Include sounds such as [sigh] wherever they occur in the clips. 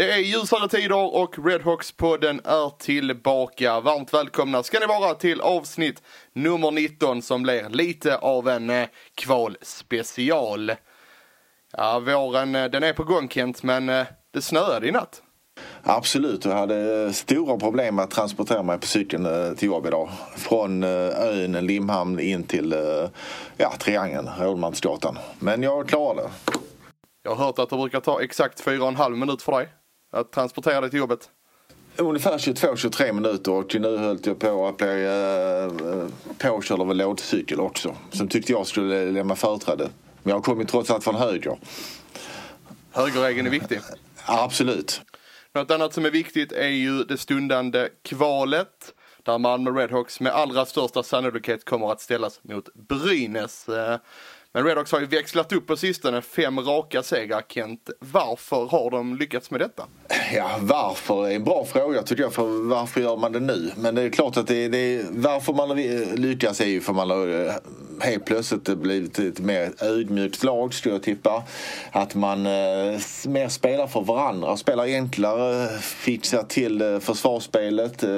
Det är ljusare tider och Redhawks-podden är tillbaka. Varmt välkomna ska ni vara till avsnitt nummer 19 som blir lite av en eh, kvalspecial. Ja, våren eh, den är på gång Kent, men eh, det snöade i natt. Absolut, jag hade stora problem med att transportera mig på cykeln till jobb idag. Från ön Limhamn in till ja, Triangeln, Rådmansgatan. Men jag klarade det. Jag har hört att det brukar ta exakt 4,5 minut för dig att transportera dig till jobbet. Ungefär 22-23 minuter och nu höll jag på att bli eh, påkörd av en lådcykel också. Som tyckte jag skulle lämna företräde. Men jag kom ju trots allt från höger. Högerregeln är viktig. Absolut. Något annat som är viktigt är ju det stundande kvalet. Där Malmö Redhawks med allra största sannolikhet kommer att ställas mot Brynäs. Men Redhawks har ju växlat upp på sistone, fem raka segrar Kent. Varför har de lyckats med detta? Ja, varför är en bra fråga tycker jag. För varför gör man det nu? Men det är klart att det, det varför man lyckas är ju för man har eh, helt plötsligt blivit ett mer ödmjukt lag skulle jag tippa. Att man eh, mer spelar för varandra, spelar enklare, fixar till eh, försvarsspelet. Eh,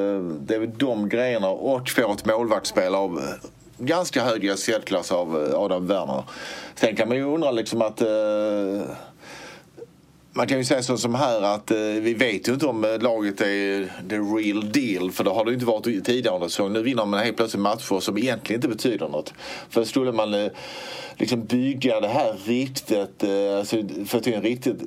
det är väl de grejerna och får ett målvaktsspel av eh, ganska hög SHL-klass av eh, Adam Werner. Sen kan man ju undra liksom att eh, man kan ju säga så som här att eh, vi vet ju inte om eh, laget är the real deal för det har det inte varit tidigare under säsongen. Nu vinner man helt plötsligt matcher som egentligen inte betyder något. För skulle man eh, liksom bygga det här riktigt, eh, alltså för till en riktigt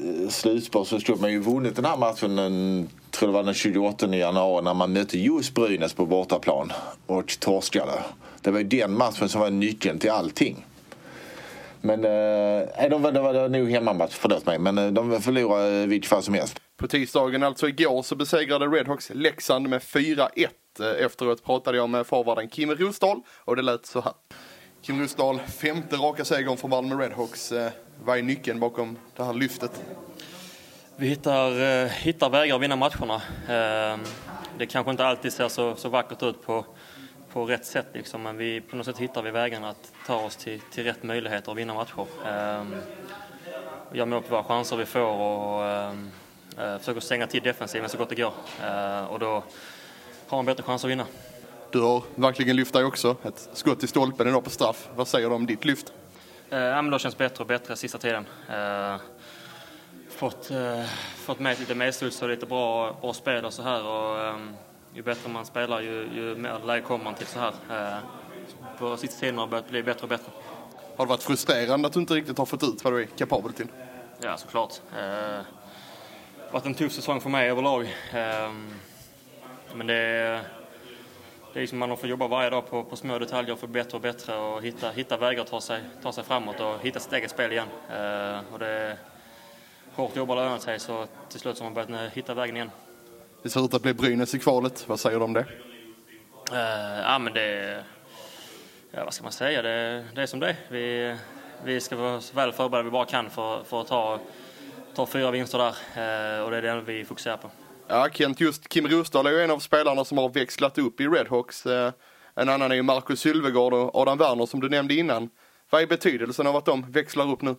eh, så skulle man ju vunnit den här matchen den, tror det var den 28 januari när man mötte just Brynäs på bortaplan och torskade. Det var ju den matchen som var nyckeln till allting. Men eh, de, var- det var nog hemmamatch, förlåt mig. Men eh, de förlorade i vilket fall som helst. På tisdagen, alltså igår, så besegrade Redhawks Leksand med 4-1. Eh, Efteråt pratade jag med forwarden Kim Rosdahl och det lät så här. Kim Rosdahl, femte raka segern för Malmö Redhawks. Eh, Vad är nyckeln bakom det här lyftet? Vi hittar, eh, hittar vägar att vinna matcherna. Eh, det kanske inte alltid ser så, så vackert ut på, på rätt sätt, liksom, men vi, på något sätt hittar vi vägarna att ta oss till, till rätt möjligheter att vinna matcher. Eh, gör mål på våra chanser vi får och eh, eh, försöker stänga till defensiven så gott det går. Eh, och då har man bättre chans att vinna. Du har verkligen lyft dig också. Ett skott i stolpen idag på straff. Vad säger du om ditt lyft? Eh, ja, men det känns bättre och bättre sista tiden. Eh, fått, eh, fått med lite medstuds och lite bra, bra spel och så här. Och, eh, ju bättre man spelar ju, ju mer läge kommer man till så här. Eh, på sista tiden har det börjat bli bättre och bättre. Har det varit frustrerande att du inte riktigt har fått ut vad du är kapabel till? Ja, såklart. Eh, det har varit en tuff säsong för mig överlag. Eh, men det är, det är liksom man får jobba varje dag på, på små detaljer och få bättre och bättre och hitta, hitta vägar att ta sig, ta sig framåt och hitta sitt eget spel igen. Eh, och det är hårt jobb har lönat sig så till slut så har man börjat hitta vägen igen. Det ser ut att bli Brynäs i kvalet. Vad säger du om det? Eh, ja, men det... Ja, vad ska man säga? Det, det är som det. Vi, vi ska vara så väl förberedda vi bara kan för, för att ta, ta fyra vinster där. Eh, och det är det vi fokuserar på. Ja, Kent, just Kim Rosdahl är ju en av spelarna som har växlat upp i Redhawks. Eh, En annan är ju Marcus Sylvegård och Adam Werner som du nämnde innan. Vad är betydelsen av att de växlar upp nu?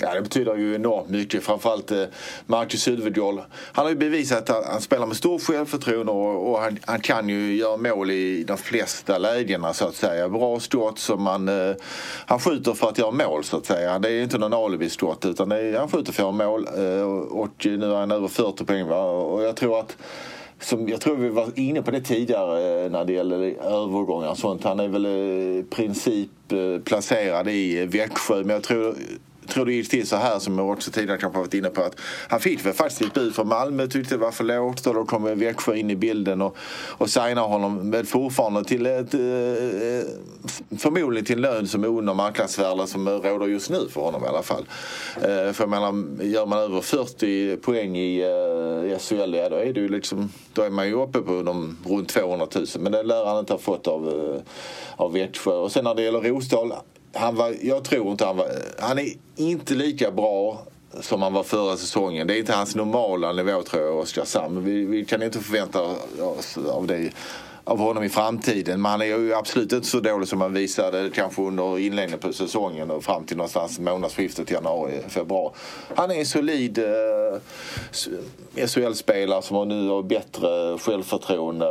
Ja, det betyder ju enormt mycket. Framförallt eh, Marcus Sylvegård. Han har ju bevisat att han spelar med stor självförtroende och, och han, han kan ju göra mål i de flesta lägena så att säga. Bra skott som han, eh, han skjuter för att göra mål så att säga. Det är inte någon alibi-skott utan det är, han skjuter för att göra mål. Eh, och nu är han över 40 poäng va? och jag tror att som, jag tror vi var inne på det tidigare eh, när det gäller övergångar och sånt. Han är väl eh, i princip eh, placerad i Växjö men jag tror tror det gick till så här som jag också tidigare kanske varit inne på att han fick väl faktiskt ett bud från Malmö, tyckte det var för lågt och då kom Växjö in i bilden och, och signade honom med fortfarande till ett, eh, eh, förmodligen till en lön som är under marknadsvärde som råder just nu för honom i alla fall. Eh, för jag menar, gör man över 40 poäng i, eh, i SHL, ja, då är det ju liksom, då är man ju uppe på de, runt 200 000 men det lär han inte ha fått av, eh, av Växjö. Och sen när det gäller Rosdahl, han var, jag tror inte han var, han är inte lika bra som han var förra säsongen. Det är inte hans normala nivå tror jag, Oskarshamn. Vi, vi kan inte förvänta oss av det av honom i framtiden. Men han är ju absolut inte så dålig som han visade kanske under inledningen på säsongen och fram till någonstans månadsskiftet januari, februari. Han är en solid eh, SHL-spelare som har nu har bättre självförtroende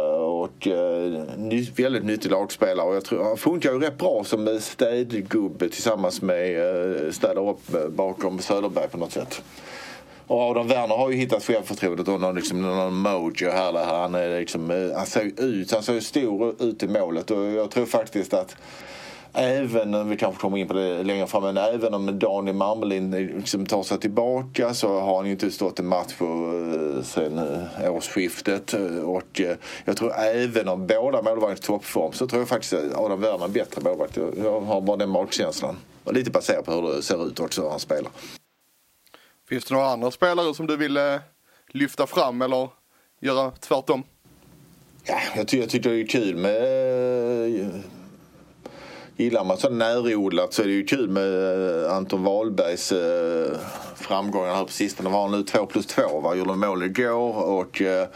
och eh, ny, väldigt nyttig lagspelare. Och jag tror han funkar ju rätt bra som städgubbe tillsammans med eh, städar upp eh, bakom Söderberg på något sätt. Och Adam Werner har ju hittat självförtroendet och någon, liksom, någon mojo här. Där han, är liksom, eh, han ser ut, han ser stor ut i målet och jag tror faktiskt att Även om vi kanske kommer in på det längre fram, men även om Daniel Marmelin liksom tar sig tillbaka så har han ju inte stått en match på eh, sen eh, årsskiftet. Och eh, jag tror även om båda målvakterna i toppform så tror jag faktiskt att Adam Werner är en bättre målvakt. Jag har bara den magkänslan. Och lite baserat på hur det ser ut också hur han spelar. Finns det några andra spelare som du vill lyfta fram eller göra tvärtom? Ja, jag, ty jag tycker det är kul med... Gillar man så närodlat så är det ju kul med eh, Anton Wahlbergs eh, framgångar här på sistone. var han nu 2 plus 2 va? Gjorde mål igår och eh,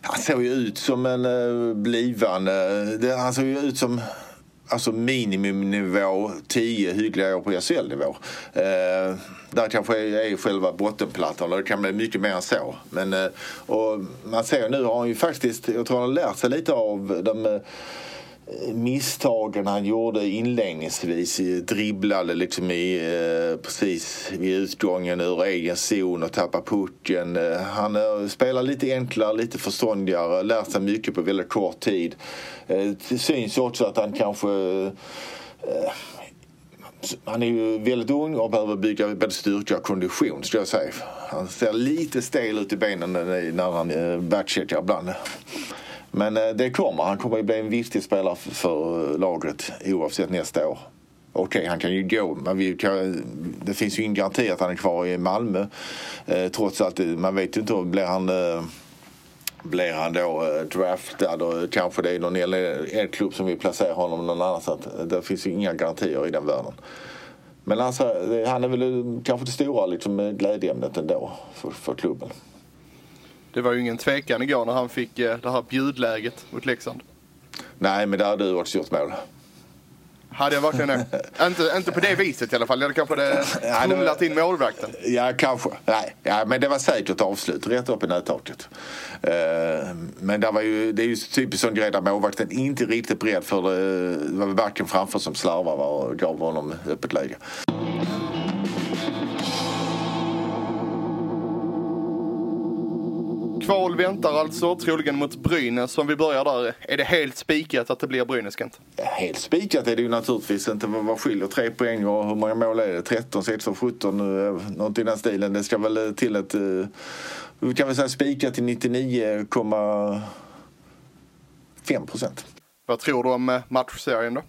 han såg ju ut som en blivande... Han såg ju ut som alltså miniminivå, 10 hyggliga år på SHL-nivå. Eh, där kanske är själva bottenplattan och det kan bli mycket mer än så. Men, eh, och man ser nu har han ju faktiskt, jag tror han har lärt sig lite av de eh, misstagen han gjorde inledningsvis. Dribblade liksom i, eh, precis vid utgången ur egen zon och tappade pucken. Eh, han eh, spelar lite enklare, lite förståndigare, lärt sig mycket på väldigt kort tid. Eh, det syns också att han kanske eh, han är ju väldigt ung och behöver bygga både styrka och kondition skulle jag säga. Han ser lite stel ut i benen när han eh, backcheckar ibland. Men eh, det kommer. Han kommer ju bli en viktig spelare för eh, laget oavsett nästa år. Okej, okay, han kan ju gå, men vi kan, det finns ju ingen garanti att han är kvar i Malmö. Eh, trots att eh, man vet ju inte om blir han eh, blir han då eh, draftad och kanske det är någon elklubb som vill placera honom någon annanstans. Det finns ju inga garantier i den världen. Men alltså, han är väl kanske det stora liksom, glädjeämnet ändå för, för klubben. Det var ju ingen tvekan igår när han fick eh, det här bjudläget mot Leksand. Nej, men där hade du också gjort mål. Hade jag verkligen det? [laughs] inte, inte på det viset i alla fall. Jag hade kanske det fumlat in målvakten. Ja, kanske. Nej, ja, men det var säkert avslut. Rätt upp i nättaket. Uh, men det, var ju, det är ju typiskt sån grej där målvakten inte riktigt beredd för det. Det var backen framför som slarvade och gav honom öppet läge. Kval väntar alltså, troligen mot Brynäs. Om vi börjar där, är det helt spikat att det blir Brynäs, Kent? Helt spikat är det ju naturligtvis inte. Vad skiljer tre poäng och hur många mål är det? 13, 16, 17, något i den stilen. Det ska väl till ett... Vi kan väl säga spikat till 99,5 procent. Vad tror du om eh, matchserien då?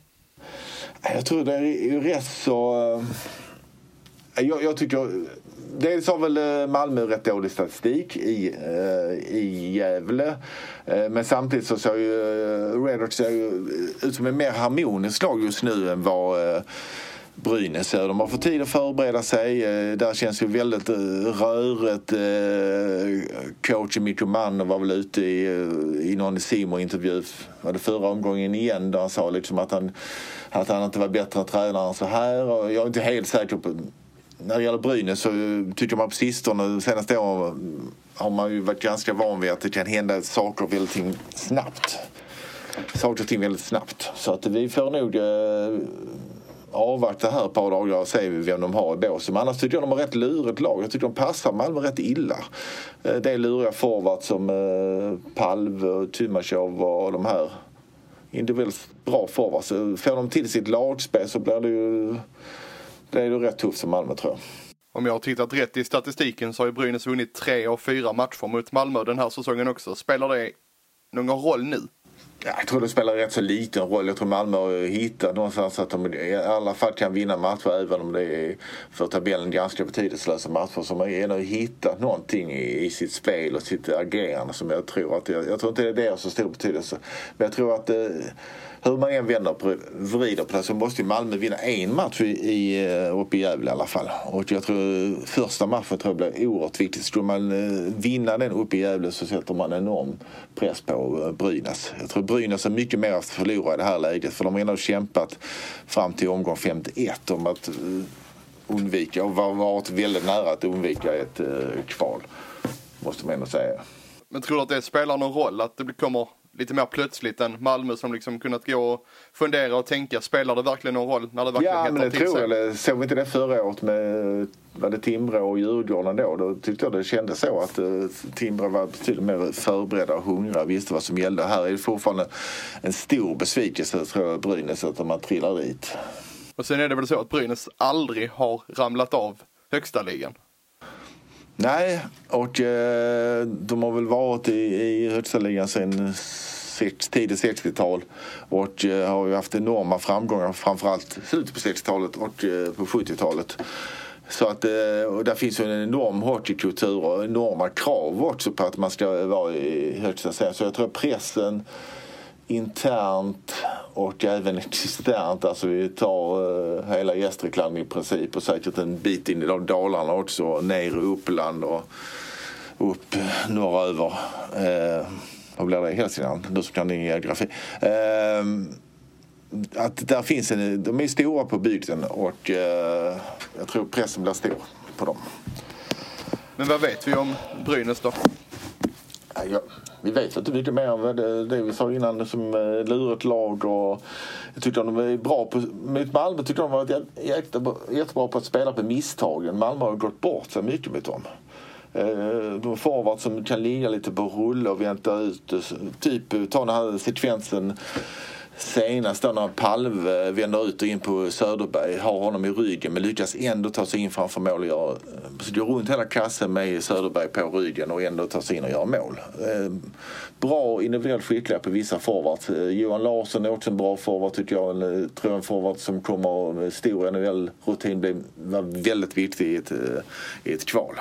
Jag tror det är rätt så... Eh, jag, jag tycker dels har väl eh, Malmö rätt dålig statistik i, eh, i Gävle. Eh, men samtidigt så ser ju uh, ut som en mer harmonisk lag just nu än vad Brynäs är. De har fått tid att förbereda sig. Där känns ju väldigt rörigt. Coachen Mikko Mann var väl ute i, i någon Simon-intervju, var det förra omgången igen, där han sa liksom att han, att han inte var bättre tränare än så här. Och jag är inte helt säker på när det gäller Brynäs så tycker man på sistone, de senaste åren, har man ju varit ganska van vid att det kan hända saker och väldigt snabbt. Saker och ting väldigt snabbt. Så att vi får nog eh, avvakta här ett par dagar och se vem de har i båsen. Men annars tycker jag de har rätt lurigt lag. Jag tycker de passar Malmö rätt illa. Eh, det är luriga forwards som eh, Palve, Tymasjov och de här. Individuellt bra forwards. Får de till sitt lagspel så blir det ju det är nog rätt tufft för Malmö tror jag. Om jag har tittat rätt i statistiken så har ju Brynäs vunnit tre av fyra matcher mot Malmö den här säsongen också. Spelar det någon roll nu? Ja, Jag tror det spelar rätt så liten roll. Jag tror Malmö har hittat någonstans att de i alla fall kan vinna matcher även om det är för tabellen ganska betydelselösa matcher. Så de har hittat någonting i, i sitt spel och sitt agerande som jag tror att, jag, jag tror inte det är så stor betydelse. Men jag tror att eh, hur man än vänder på, vrider på det så måste ju Malmö vinna en match i, i, eh, uppe i Gävle i alla fall. Och jag tror första matchen tror jag blir oerhört viktig. Skulle man eh, vinna den uppe i Gävle så sätter man enorm press på eh, Brynäs. Jag tror Brynäs är mycket mer att förlora i det här läget för de har ändå kämpat fram till omgång 51 om att undvika och varit väldigt nära att undvika ett kval. Måste man ändå säga. Men tror du att det spelar någon roll att det kommer lite mer plötsligt än Malmö som liksom kunnat gå och fundera och tänka, spelar det verkligen någon roll när det verkligen Ja, men det till tror sig? jag. Såg vi inte det förra året med var det Timrå och Djurgården då? Då tyckte jag det kändes så att uh, Timrå var betydligt mer förberedda och hungriga och visste vad som gällde. Här är det fortfarande en stor besvikelse tror jag Brynäs att man trillar dit. Och sen är det väl så att Brynäs aldrig har ramlat av högsta ligan. Nej, och eh, de har väl varit i, i högsta ligan sedan eh, tidigt 60-tal och eh, har ju haft enorma framgångar framförallt i slutet på 60-talet och eh, på 70-talet. Så att, eh, och där finns ju en enorm hockeykultur och enorma krav också på att man ska vara i högsta serien. Så jag tror pressen internt och även [laughs] externt. Alltså vi tar uh, hela Gästrikland i princip och säkert en bit in i dalarna också. Ner i Uppland och upp norröver. Uh, vad blir det? Hälsingland? Du som kan din geografi. Uh, att där finns en, de är stora på bygden och jag tror pressen blir stor på dem. Men vad vet vi om Brynäs då? Ja, vi vet inte mycket mer än det, det vi sa innan som eh, lurigt lag och jag tyckte de var bra på, mot Malmö tyckte de var jättebra, jättebra på att spela på misstagen. Malmö har gått bort sig mycket mot dem. Eh, de har forwards som kan ligga lite på rulle och vänta ut. Eh, typ ta den här sekvensen senast då när Palve eh, vänder ut och in på Söderberg, har honom i ryggen men lyckas ändå ta sig in framför mål och göra, eh, så går runt hela kassen med Söderberg på ryggen och ändå ta sig in och göra mål. Eh, bra individuellt skickliga på vissa forwards. Johan Larsson är också en bra forward tycker jag. En, tror jag en forward som kommer med stor NHL-rutin blir var väldigt viktig i ett, i ett kval.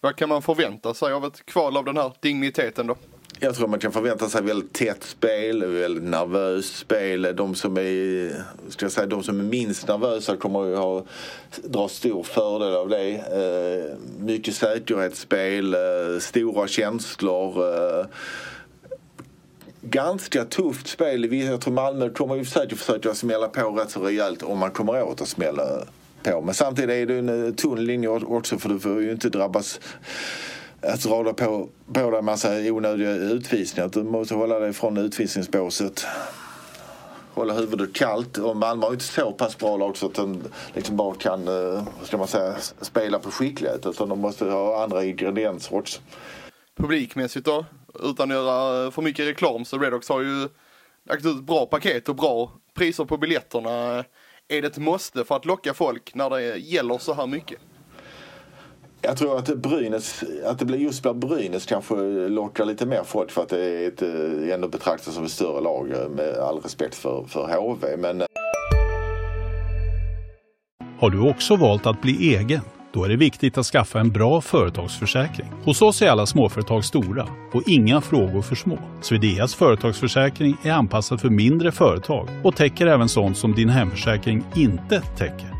Vad kan man förvänta sig av ett kval av den här digniteten då? Jag tror man kan förvänta sig väldigt tätt spel, väldigt nervöst spel. De som är, ska jag säga, de som är minst nervösa kommer ju ha, dra stor fördel av det. Eh, mycket säkerhetsspel, eh, stora känslor. Eh, ganska tufft spel. Jag tror Malmö kommer ju säkert försöka smälla på rätt så rejält om man kommer åt att smälla på. Men samtidigt är det en eh, tunn linje också för du får ju inte drabbas att rada på, på dig en massa onödiga utvisningar. Du måste hålla dig från utvisningsbåset. Hålla huvudet kallt. Och Malmö har ju inte så pass bra lag så att de liksom bara kan eh, ska man säga, spela på skicklighet. Utan de måste ha andra ingredienser också. Publikmässigt då, utan att göra för mycket reklam så Redox har ju lagt ut ett bra paket och bra priser på biljetterna. Är det ett måste för att locka folk när det gäller så här mycket? Jag tror att Brynäs, att det blir just Brynäs kanske lockar lite mer folk för att det är ett, eh, ändå betraktas som ett större lag eh, med all respekt för, för HV. Men eh. Har du också valt att bli egen? Då är det viktigt att skaffa en bra företagsförsäkring. Hos oss är alla småföretag stora och inga frågor för små. Swedeas företagsförsäkring är anpassad för mindre företag och täcker även sånt som din hemförsäkring inte täcker.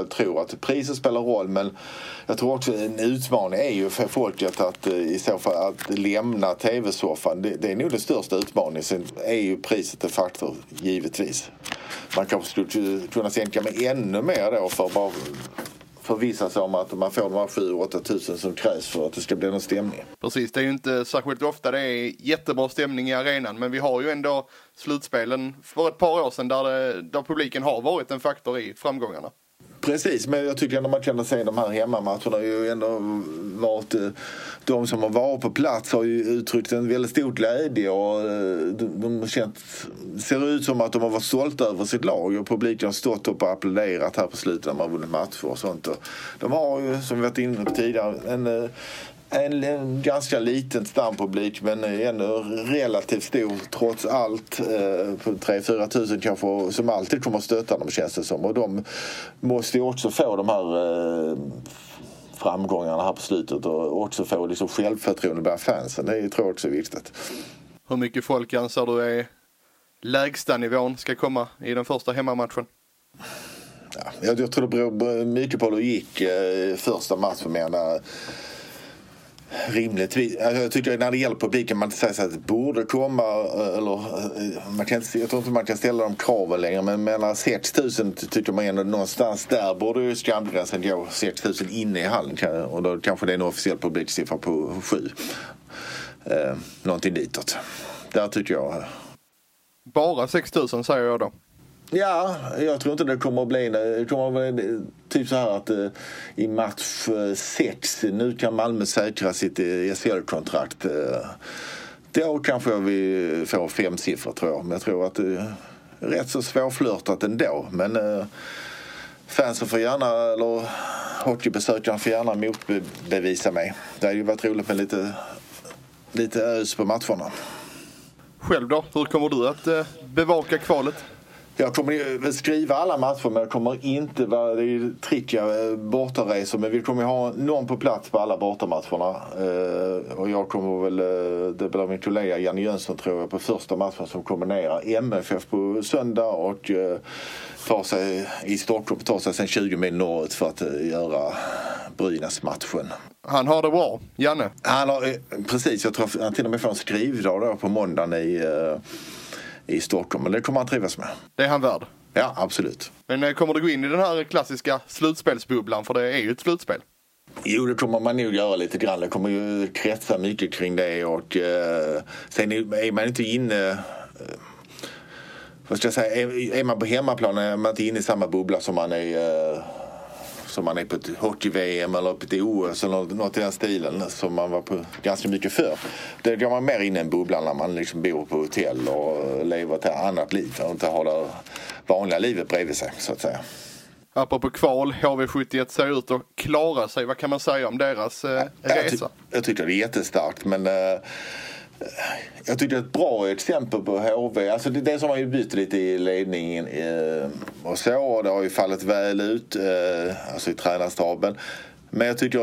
Jag tror att priset spelar roll men jag tror också en utmaning är ju för folket att eh, i så fall att lämna tv-soffan. Det, det är nog den största utmaningen. Sen är ju priset en faktor givetvis. Man kanske skulle kunna sänka med ännu mer då för att bara förvissa sig om att man får de här 7-8 tusen som krävs för att det ska bli någon stämning. Precis, det är ju inte särskilt ofta det är jättebra stämning i arenan, men vi har ju ändå slutspelen för ett par år sedan där, det, där publiken har varit en faktor i framgångarna. Precis, men jag tycker ändå man kan se de här hemmamatcherna har ju ändå varit eh, de som har varit på plats har ju uttryckt en väldigt stor glädje och eh, de, de känt, ser ut som att de har varit stolta över sitt lag och publiken har stått upp och applåderat här på slutet när man har vunnit matcher och sånt. De har ju, som vi varit inne på tidigare, en eh, en, en ganska liten stampublik men ändå relativt stor trots allt. Eh, på 3-4 tusen kanske som alltid kommer att stötta dem känns det som. Och de måste ju också få de här eh, framgångarna här på slutet och också få liksom självförtroende bland fansen. Det tror jag också är viktigt. Hur mycket folk anser du är lägsta nivån ska komma i den första hemmamatchen? Ja, jag, jag tror det beror mycket på hur det gick eh, första matchen. Men, eh, rimligtvis. Alltså jag tycker när det gäller publiken man inte säger så att det borde komma eh, eller eh, man kan, jag tror inte man kan ställa de kraven längre men mellan 6 000 tycker man ändå någonstans där borde ju skamgränsen gå 6 000 inne i hallen och då kanske det är en officiell publiksiffra på 7. Eh, någonting ditåt. Där tycker jag eh. Bara 6 000, säger jag då. Ja, jag tror inte det kommer att bli det kommer att bli typ så här att eh, i match eh, 6 nu kan Malmö säkra sitt eh, SHL-kontrakt. Eh, då kanske vi får fem siffror tror jag. Men jag tror att det är rätt så svårflörtat ändå. Men eh, fansen får gärna, eller hockeybesökarna får gärna motbevisa mig. Det hade ju varit roligt med lite, lite ös på matcherna. Själv då? Hur kommer du att bevaka kvalet? Jag kommer skriva alla matcher men jag kommer inte vara, det är trickiga eh, bortaresor men vi kommer ha någon på plats på alla bortamatcherna. Eh, och jag kommer väl, eh, det blir min kollega Janne Jönsson tror jag på första matchen som kombinerar MFF på söndag och tar sig i Stockholm, tar sig sen 20 mil norrut för att göra Brynäs-matchen. Han har det bra, Janne. Han har, precis, jag tror han till och med får en skrivdag på måndagen i, i Stockholm men det kommer han trivas med. Det är han värd. Ja, absolut. Men eh, kommer du gå in i den här klassiska slutspelsbubblan? För det är ju ett slutspel. Jo, det kommer man nog göra lite grann. Det kommer ju kretsa mycket kring det och eh, sen är är man inte inne eh, vad ska jag säga, är, är man på hemmaplan är man inte inne i samma bubbla som man är eh, som man är på ett hockey-VM eller på ett OS eller något, i den stilen som man var på ganska mycket förr. Då går man mer in i en bubbla när man liksom bor på hotell och lever ett annat liv och inte har det vanliga livet bredvid sig så att säga. Apropå kval, HV71 ser ut att klara sig. Vad kan man säga om deras eh, Jag, ty- resa? jag tycker det är jättestarkt men eh, jag tycker det är ett bra exempel på HV. Alltså det, dels har man ju bytt lite i ledningen eh, och så och det har ju fallit väl ut eh, alltså i tränarstaben. Men jag tycker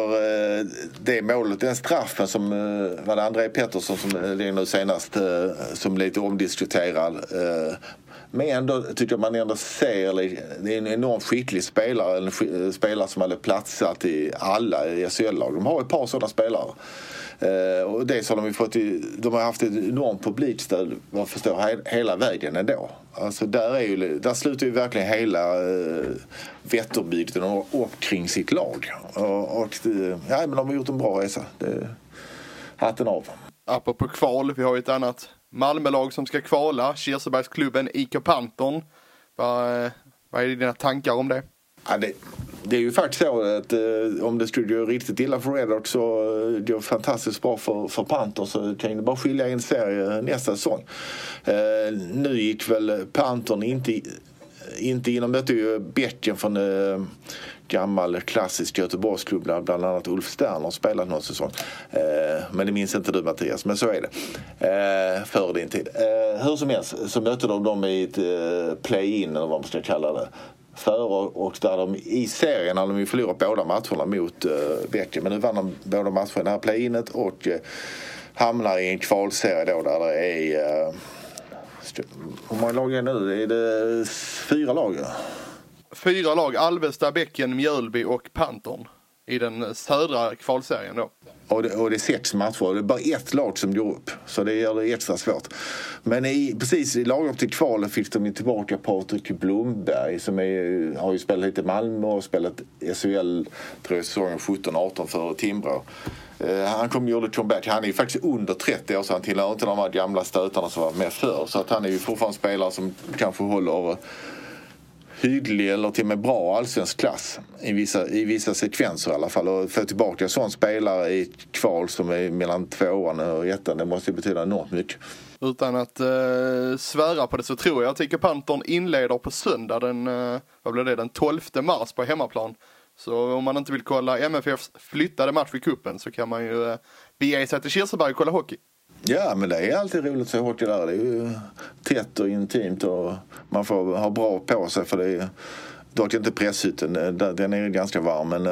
eh, det målet, den straffen som eh, var det André Pettersson som eh, nu senast eh, som lite omdiskuterad. Eh, men ändå tycker jag man ändå ser, det är en enormt skicklig spelare, en sk- spelare som hade platsat i alla SHL-lag. De har ett par sådana spelare. Eh, och dels har de ju fått, de har haft ett enormt publikstöd vad jag förstår he, hela vägen ändå. Alltså där, är ju, där slutar ju verkligen hela eh, Vätterbygden och, och kring sitt lag. Och, och det, ja, men de har gjort en bra resa. Det, hatten av. Apropå kval, vi har ju ett annat Malmölag som ska kvala. Kirsebergsklubben IK Panton. Vad, eh, vad är dina tankar om det? Ja, det, det är ju faktiskt så att eh, om det skulle gå riktigt illa för Redhawks så eh, går det fantastiskt bra för, för Panthers så kan det bara skilja en serie nästa säsong. Eh, nu gick väl Panthern inte, inte in. De mötte ju Bäcken från eh, gammal klassisk Göteborgsklubb där bland annat Ulf Sterner har spelat någon säsong. Eh, men det minns inte du Mattias, men så är det. Eh, före din tid. Eh, hur som helst så mötte de dem i ett eh, play-in eller vad man ska kalla det före och där de i serien hade de ju förlorat båda matcherna mot eh, Bäcken. Men nu vann de båda matcherna i det här play-inet och eh, hamnar i en kvalserie då där det är... Uh, hur många lag är det nu? Är det fyra lag? Fyra lag, Alvesta, Bäcken, Mjölby och Pantern i den södra kvalserien då. Och det, och det är sex matcher och det är bara ett lag som går upp. Så det gör det extra svårt. Men i, precis i lagom till kvalet fick de ju tillbaka Patrik Blomberg som är, har ju spelat lite i Malmö och spelat SHL tror jag säsongen 17-18 för Timrå. Uh, eh, han kom och gjorde comeback. Han är ju faktiskt under 30 år så han tillhör inte de här gamla stötarna som var med förr. Så att han är ju fortfarande en spelare som kanske håller hygglig eller till och med bra allsvensk klass i vissa, i vissa sekvenser i alla fall. Och få tillbaka en sån spelare i ett kval som är mellan tvåan och ettan, det måste ju betyda enormt mycket. Utan att eh, svära på det så tror jag att IK Panthern inleder på söndag den, eh, vad blir det, den 12 mars på hemmaplan. Så om man inte vill kolla MFFs flyttade match i kuppen så kan man ju eh, bege sig till Kirseberg och kolla hockey. Ja, men det är alltid roligt att se hockey där. Det är ju tätt och intimt och man får ha bra på sig för det är dock inte presshytten. Den är ganska varm men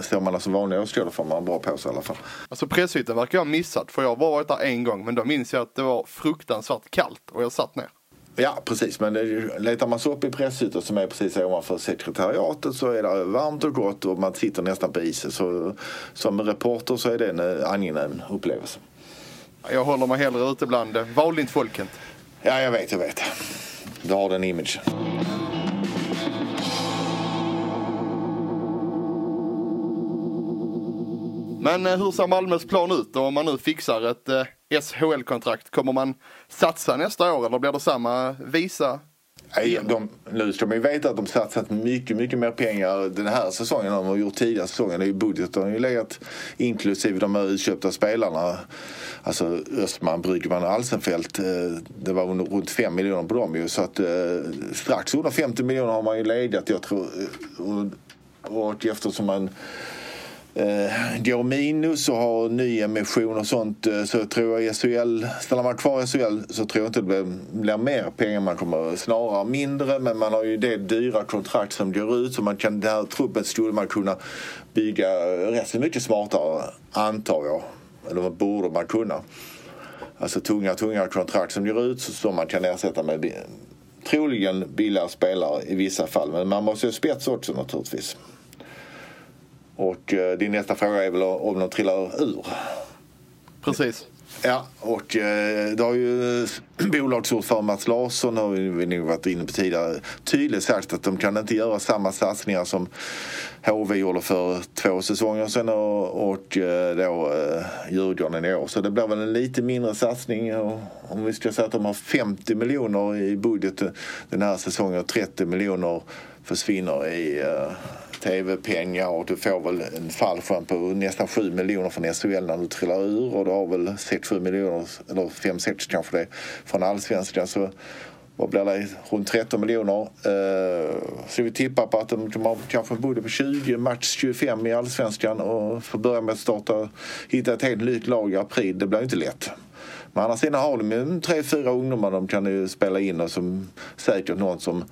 står man alltså vanliga åskådare får man ha bra på sig i alla fall. Alltså presshytten verkar jag ha missat för jag har bara varit där en gång men då minns jag att det var fruktansvärt kallt och jag satt ner. Ja precis men det, letar man sig upp i presshytten som är precis ovanför sekretariatet så är det varmt och gott och man sitter nästan på isen. Så som reporter så är det en angenäm upplevelse. Jag håller mig hellre ute bland eh, vanligt folket. Ja, jag vet, jag vet. Du har den imagen. Men eh, hur ser Malmös plan ut då om man nu fixar ett eh, SHL-kontrakt? Kommer man satsa nästa år eller blir det samma visa? De, nu ska man ju veta att de satsat mycket, mycket mer pengar den här säsongen än de har gjort tidigare säsonger. I budgeten har ju legat inklusive de här utköpta spelarna. Alltså Östman, Brygman och Alsenfelt. Det var runt 5 miljoner på dem ju. Så att strax under 50 miljoner har man ju legat. Jag tror, och, och eftersom man eh, går minus och har nyemission och sånt eh, så tror jag SHL, stannar man kvar i SHL så tror jag inte det blir, blir mer pengar. Man kommer snarare mindre men man har ju det dyra kontrakt som går ut så man kan, den här truppen skulle man kunna bygga rätt så mycket smartare antar jag. Eller borde man kunna. Alltså tunga, tunga kontrakt som går ut som man kan ersätta med troligen billigare spelare i vissa fall. Men man måste ju spets också naturligtvis. Och eh, din nästa fråga är väl om de trillar ur? Precis. Ja, och eh, det har ju [clears throat] bolagsordförande Mats Larsson har vi nog varit inne på tidigare tydligt sagt att de kan inte göra samma satsningar som HV gjorde för två säsonger sedan och, och eh, då eh, Djurgården i år. Så det blir väl en lite mindre satsning. Och om vi ska säga att de har 50 miljoner i budget den här säsongen och 30 miljoner försvinner i eh, tv-pengar och du får väl en fallskärm på nästan 7 miljoner från SHL när du trillar ur och du har väl 6-7 miljoner, eller 5-6 kanske det, från allsvenskan. Så vad blir det? Runt 13 miljoner. Eh, så vi tippar på att de, de har kanske en budget på 20, max 25 i allsvenskan och får börja med att starta, hitta ett helt nytt lag i april. Det blir inte lätt. Men annars har de ju tre, fyra ungdomar de kan ju spela in och som säkert någon som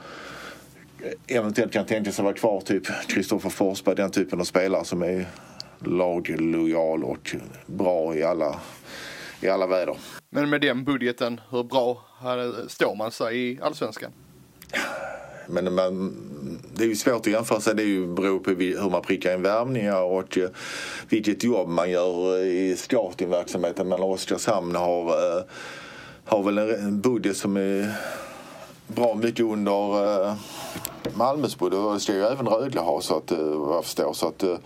eventuellt kan tänka sig vara kvar. Typ Kristoffer Forsberg, den typen av spelare som är laglojal och bra i alla, i alla väder. Men med den budgeten, hur bra står man sig i allsvenskan? Men man, det är ju svårt att jämföra sig. Det är ju beror på hur man prickar in värvningar och eh, vilket jobb man gör i scoutingverksamheten. Men Oskarshamn har, eh, har väl en budget som är bra mycket under eh, Malmös budget. Det ska ju även Rögle ha så att, eh, vad jag förstår. Så att, eh,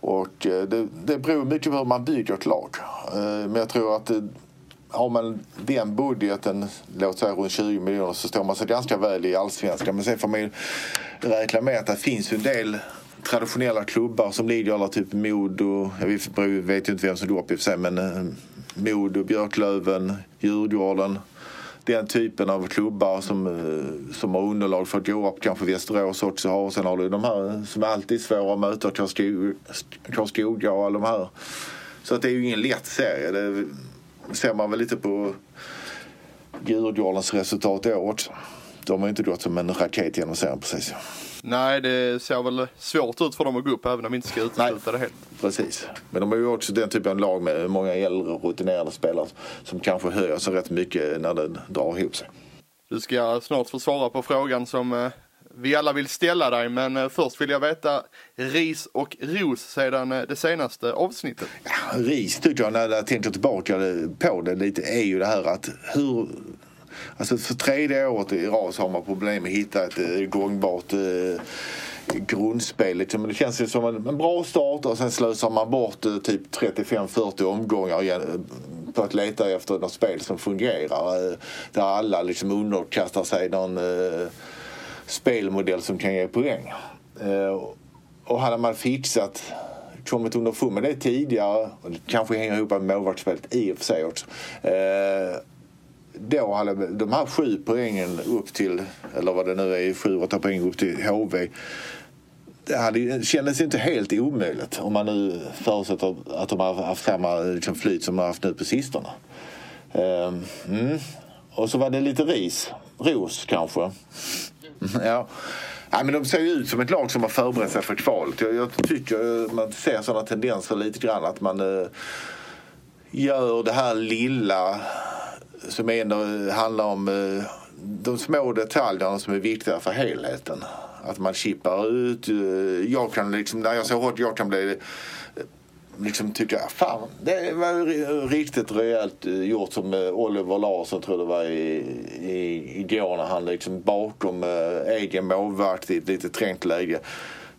och eh, det, det beror mycket på hur man bygger ett lag. Men jag tror att har man den budgeten, låt säga runt 20 miljoner, så står man sig ganska väl i allsvenskan. Men sen får man ju räkna med att det finns en del traditionella klubbar som ligger alla typ Modo, jag vet ju inte vem som går upp i och för sig, men Modo, Björklöven, Djurgården. Den typen av klubbar som, eh, som har underlag för att gå upp, kanske Västerås också har. Och sen har du de här eh, som alltid är svåra att möta, Karlskoga och alla de här. Så att det är ju ingen lätt serie. Det, ser man väl lite på Djurgårdens resultat i år också. De har inte gått som en raket genom serien precis. Nej, det ser väl svårt ut för dem att gå upp även om vi inte ska utesluta det helt. Precis. Men de har ju också den typen av lag med många äldre rutinerade spelare som kanske höjer sig rätt mycket när det drar ihop sig. Du ska snart få svara på frågan som eh, vi alla vill ställa dig, men eh, först vill jag veta ris och ros sedan eh, det senaste avsnittet. Ris tycker jag när jag tänker tillbaka på det lite är ju det här att hur Alltså för tredje året i rad så har man problem med att hitta ett eh, gångbart eh, grundspel. Liksom. Det känns ju som en, en bra start och sen slösar man bort eh, typ 35-40 omgångar igen, eh, på att leta efter något spel som fungerar. Eh, där alla liksom underkastar sig någon eh, spelmodell som kan ge poäng. Eh, och hade man fixat kommit underfund med det tidigare, och det kanske hänger ihop med målvaktsspelet i och för sig också. Eh, då hade de här sju poängen upp till, eller vad det nu är, sju, åtta poäng upp till HV. Det hade, kändes inte helt omöjligt om man nu förutsätter att de har haft samma liksom, flyt som de har haft nu på sistone. Ehm, mm. Och så var det lite ris, ros kanske. [laughs] ja. Ja, men de ser ju ut som ett lag som har förberett sig för kvalet. Jag, jag tycker man ser sådana tendenser lite grann att man eh, gör det här lilla som ändå handlar om eh, de små detaljerna som är viktiga för helheten. Att man chippar ut. Eh, jag kan liksom, när jag ser hårt, jag kan bli eh, liksom tycka, fan det var riktigt rejält gjort som Oliver Larsson tror det var i, i, igår när han liksom bakom egen målvakt i ett lite trängt läge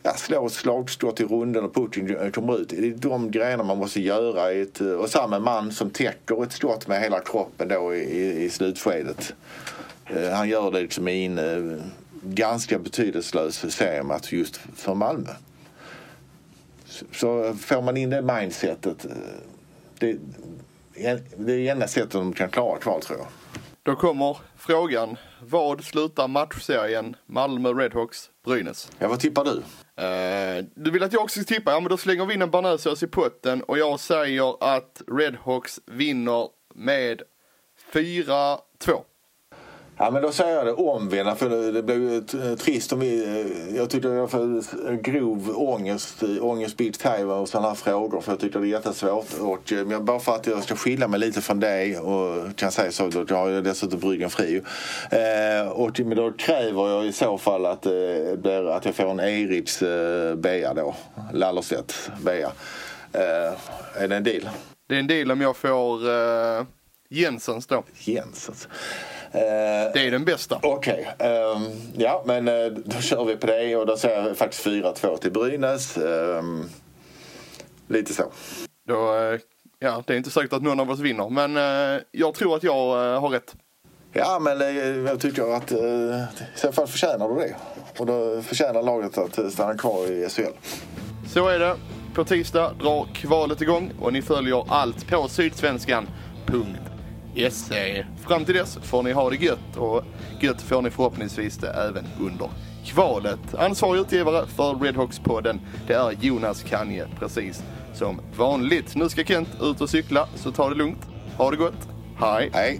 ja, slå ett slagskott i runden och pucken kommer ut. Det är de grejerna man måste göra. I ett, och samma man som täcker ett skott med hela kroppen då i, i, slutskedet. Eh, han gör det liksom i en eh, ganska betydelselös seriematch just för Malmö. Så, får man in det mindsetet. Eh, det, det är enda sättet de kan klara kval tror jag. Då kommer frågan. Vad slutar matchserien Malmö Redhawks Brynäs? Ja, vad tippar du? Uh, du vill att jag också ska tippa? Ja, men då slänger vi in en banösås i potten och jag säger att Redhawks vinner med 4-2. Ja men då säger jag det omvända för det blev ju trist om vi... Eh, jag tyckte det var för grov ångest, ångest Beach Taiwan och sådana här frågor för jag tycker det är jättesvårt. Och, eh, men bara för att jag ska skilja mig lite från dig och kan säga så, då har jag dessutom bryggen fri. Eh, och, men då kräver jag i så fall att, eh, att jag får en Eriks eh, bea då. Lallerstedt bea. Eh, är det en deal? Det är en deal om jag får eh, Jensens då. Jensens. Det är den bästa. Okej, okay. ehm, ja men uh, då kör vi på det och då säger jag faktiskt 4-2 till Brynäs. Um, lite så. Då, uh, ja, det är inte säkert att någon av oss vinner men jag tror att jag har rätt. Ja men jag tycker att i så fall förtjänar du det. Och då förtjänar laget att stanna kvar i SHL. Så är det. På tisdag drar kvalet igång och ni följer allt på sydsvenskan.se SE. Fram till dess får ni ha det gött och gött får ni förhoppningsvis det även under kvalet. Ansvarig utgivare för Redhawks-podden det är Jonas Kanje, precis som vanligt. Nu ska Kent ut och cykla, så ta det lugnt. Ha det gott. Hej! Hej!